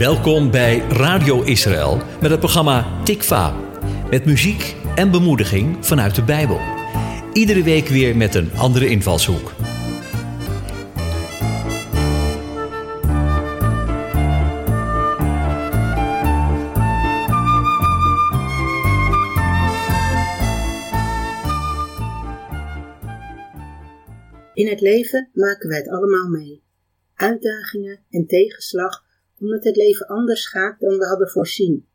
Welkom bij Radio Israël met het programma Tikva. Met muziek en bemoediging vanuit de Bijbel. Iedere week weer met een andere invalshoek. In het leven maken wij het allemaal mee. Uitdagingen en tegenslag omdat het leven anders gaat dan we hadden voorzien.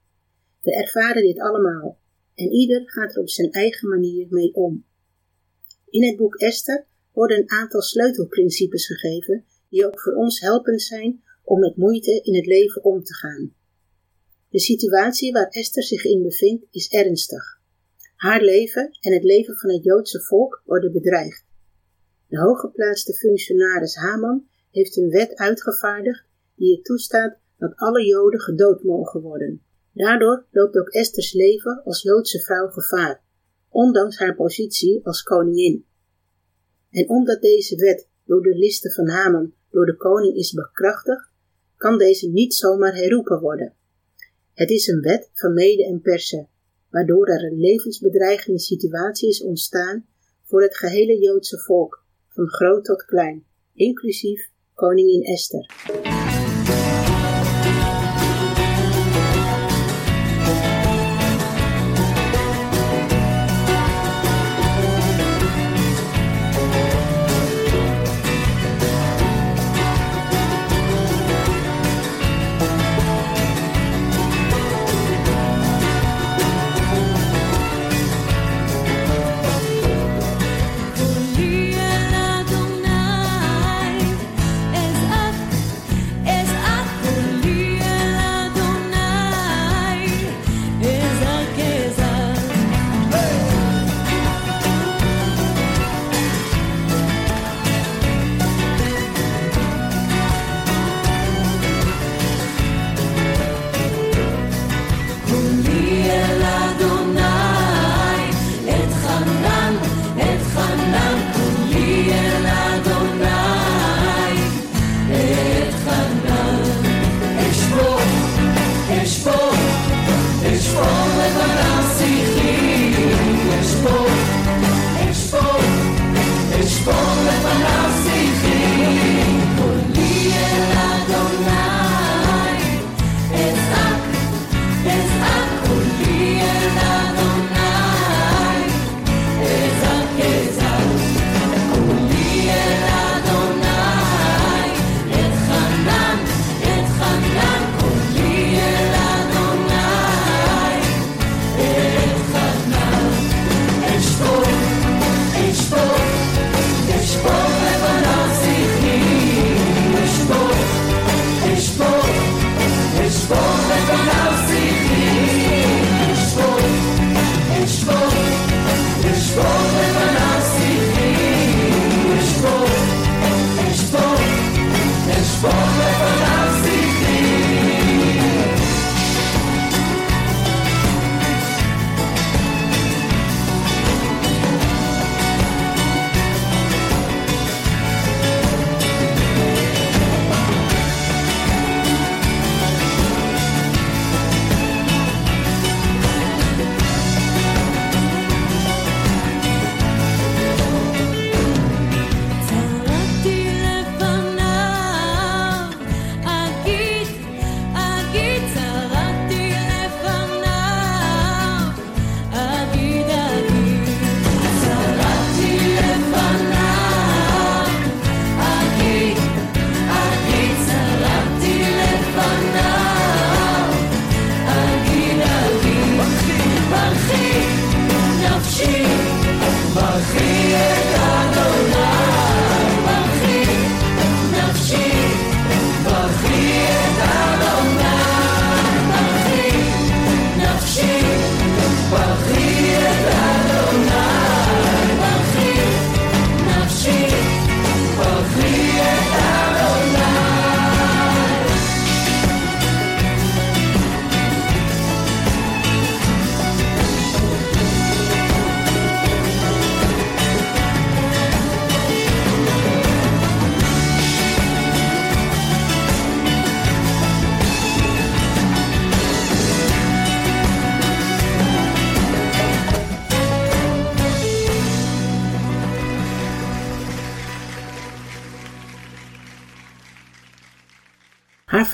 We ervaren dit allemaal en ieder gaat er op zijn eigen manier mee om. In het boek Esther worden een aantal sleutelprincipes gegeven die ook voor ons helpend zijn om met moeite in het leven om te gaan. De situatie waar Esther zich in bevindt is ernstig. Haar leven en het leven van het Joodse volk worden bedreigd. De hooggeplaatste functionaris Haman heeft een wet uitgevaardigd die het toestaat dat alle Joden gedood mogen worden. Daardoor loopt ook Esther's leven als Joodse vrouw gevaar, ondanks haar positie als koningin. En omdat deze wet door de listen van Haman door de koning is bekrachtigd, kan deze niet zomaar herroepen worden. Het is een wet van mede en persen, waardoor er een levensbedreigende situatie is ontstaan voor het gehele Joodse volk, van groot tot klein, inclusief koningin Esther.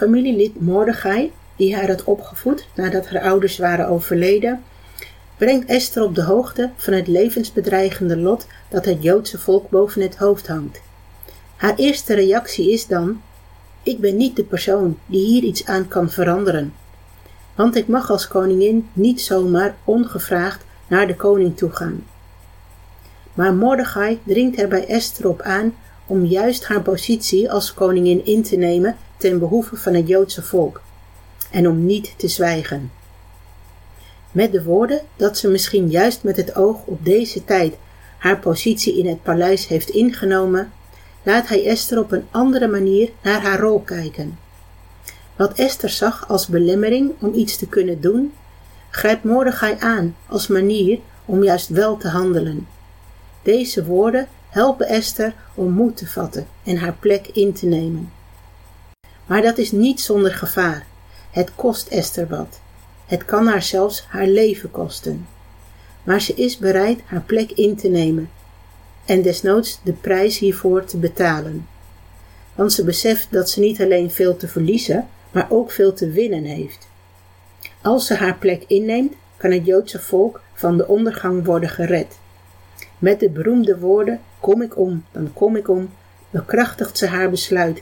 Familielid Mordechai, die haar had opgevoed nadat haar ouders waren overleden, brengt Esther op de hoogte van het levensbedreigende lot dat het Joodse volk boven het hoofd hangt. Haar eerste reactie is dan: Ik ben niet de persoon die hier iets aan kan veranderen. Want ik mag als koningin niet zomaar ongevraagd naar de koning toe gaan. Maar Mordechai dringt er bij Esther op aan om juist haar positie als koningin in te nemen ten behoeve van het Joodse volk en om niet te zwijgen. Met de woorden dat ze misschien juist met het oog op deze tijd haar positie in het paleis heeft ingenomen, laat hij Esther op een andere manier naar haar rol kijken. Wat Esther zag als belemmering om iets te kunnen doen, grijpt Mordechai aan als manier om juist wel te handelen. Deze woorden helpen Esther om moed te vatten en haar plek in te nemen. Maar dat is niet zonder gevaar. Het kost Esther wat. Het kan haar zelfs haar leven kosten. Maar ze is bereid haar plek in te nemen en desnoods de prijs hiervoor te betalen. Want ze beseft dat ze niet alleen veel te verliezen, maar ook veel te winnen heeft. Als ze haar plek inneemt, kan het Joodse volk van de ondergang worden gered. Met de beroemde woorden: Kom ik om, dan kom ik om, bekrachtigt ze haar besluit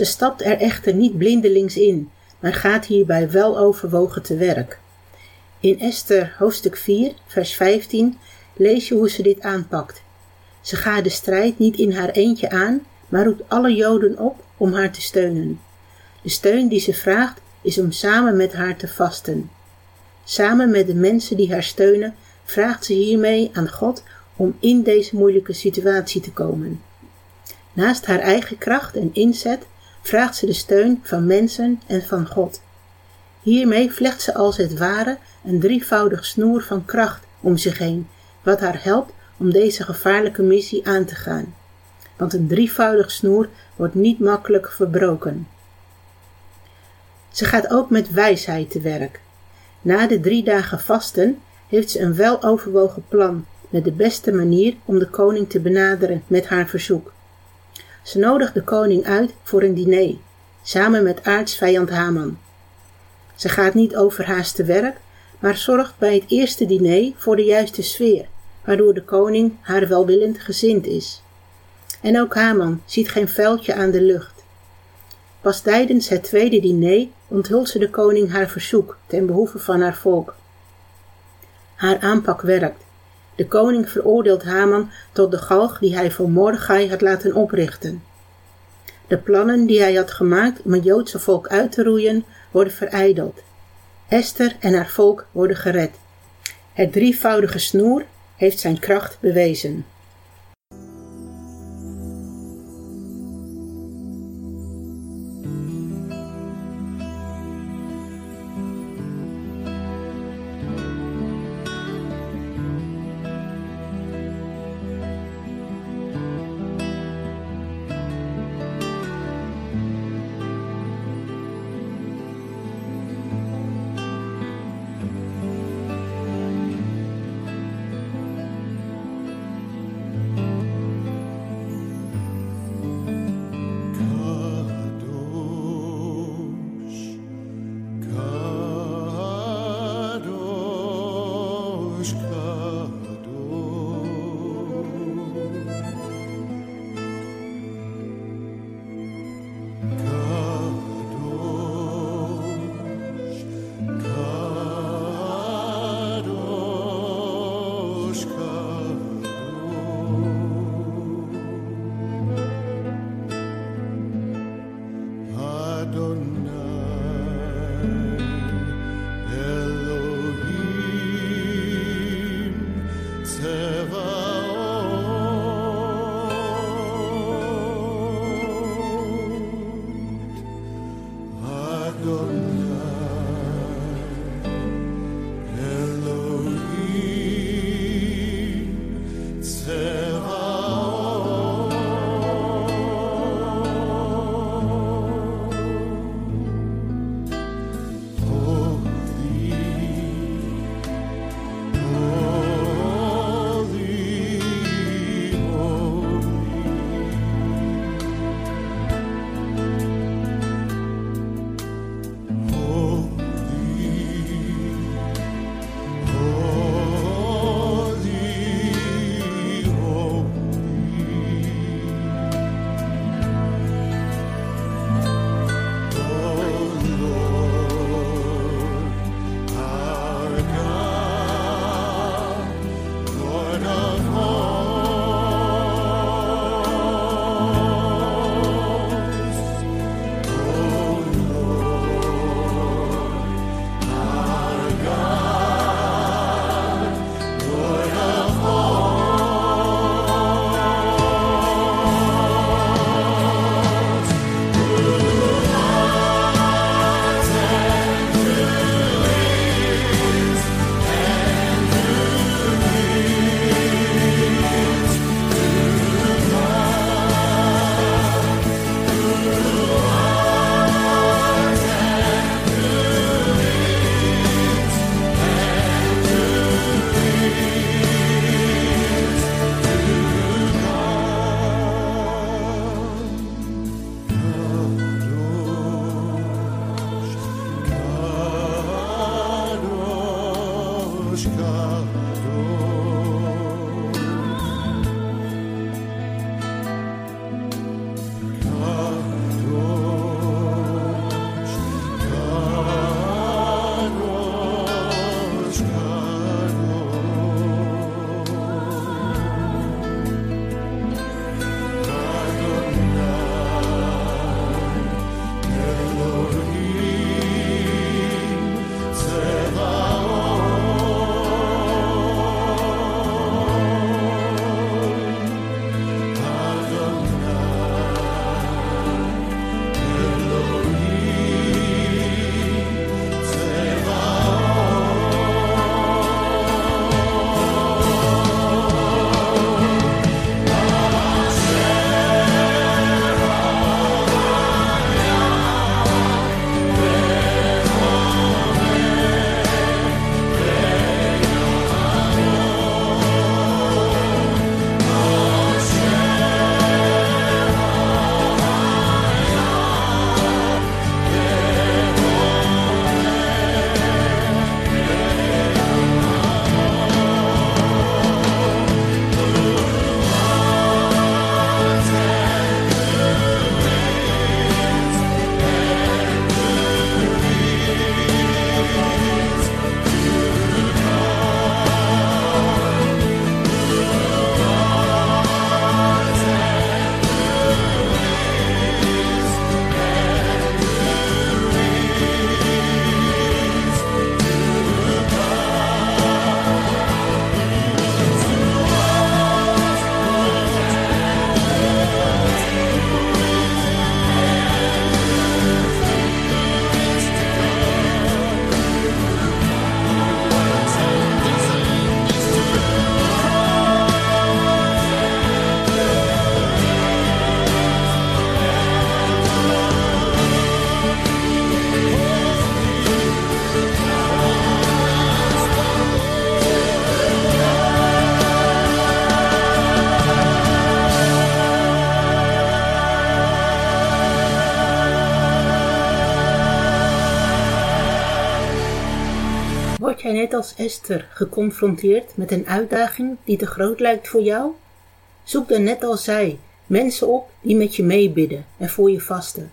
Ze stapt er echter niet blindelings in, maar gaat hierbij wel overwogen te werk. In Esther hoofdstuk 4, vers 15 lees je hoe ze dit aanpakt. Ze gaat de strijd niet in haar eentje aan, maar roept alle Joden op om haar te steunen. De steun die ze vraagt is om samen met haar te vasten. Samen met de mensen die haar steunen vraagt ze hiermee aan God om in deze moeilijke situatie te komen. Naast haar eigen kracht en inzet vraagt ze de steun van mensen en van God. Hiermee vlecht ze als het ware een drievoudig snoer van kracht om zich heen, wat haar helpt om deze gevaarlijke missie aan te gaan. Want een drievoudig snoer wordt niet makkelijk verbroken. Ze gaat ook met wijsheid te werk. Na de drie dagen vasten heeft ze een weloverwogen plan met de beste manier om de koning te benaderen met haar verzoek. Ze nodigt de koning uit voor een diner, samen met aartsvijand Haman. Ze gaat niet overhaast te werk, maar zorgt bij het eerste diner voor de juiste sfeer, waardoor de koning haar welwillend gezind is. En ook Haman ziet geen vuiltje aan de lucht. Pas tijdens het tweede diner onthult ze de koning haar verzoek ten behoeve van haar volk. Haar aanpak werkt. De koning veroordeelt Haman tot de galg die hij voor Mordechai had laten oprichten. De plannen die hij had gemaakt om het Joodse volk uit te roeien, worden verijdeld. Esther en haar volk worden gered. Het drievoudige snoer heeft zijn kracht bewezen. Net als Esther geconfronteerd met een uitdaging die te groot lijkt voor jou? Zoek dan net als zij mensen op die met je meebidden en voor je vasten.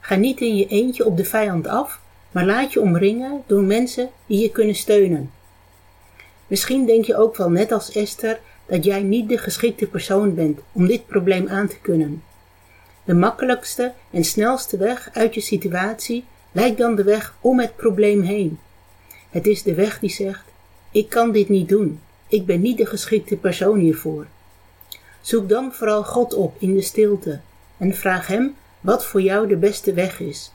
Ga niet in je eentje op de vijand af, maar laat je omringen door mensen die je kunnen steunen. Misschien denk je ook wel net als Esther dat jij niet de geschikte persoon bent om dit probleem aan te kunnen. De makkelijkste en snelste weg uit je situatie lijkt dan de weg om het probleem heen. Het is de weg die zegt: Ik kan dit niet doen. Ik ben niet de geschikte persoon hiervoor. Zoek dan vooral God op in de stilte en vraag Hem wat voor jou de beste weg is.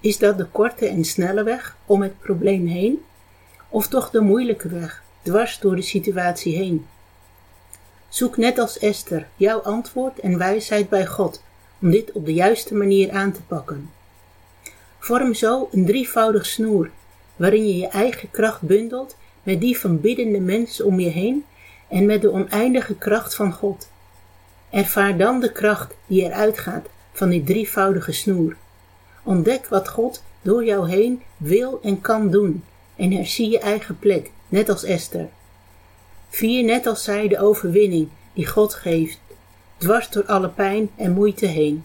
Is dat de korte en snelle weg om het probleem heen? Of toch de moeilijke weg, dwars door de situatie heen? Zoek net als Esther jouw antwoord en wijsheid bij God om dit op de juiste manier aan te pakken. Vorm zo een drievoudig snoer, waarin je je eigen kracht bundelt met die van biddende mensen om je heen en met de oneindige kracht van God. Ervaar dan de kracht die eruit gaat van die drievoudige snoer. Ontdek wat God door jou heen wil en kan doen en herzie je eigen plek, net als Esther. Vier net als zij de overwinning die God geeft, dwars door alle pijn en moeite heen.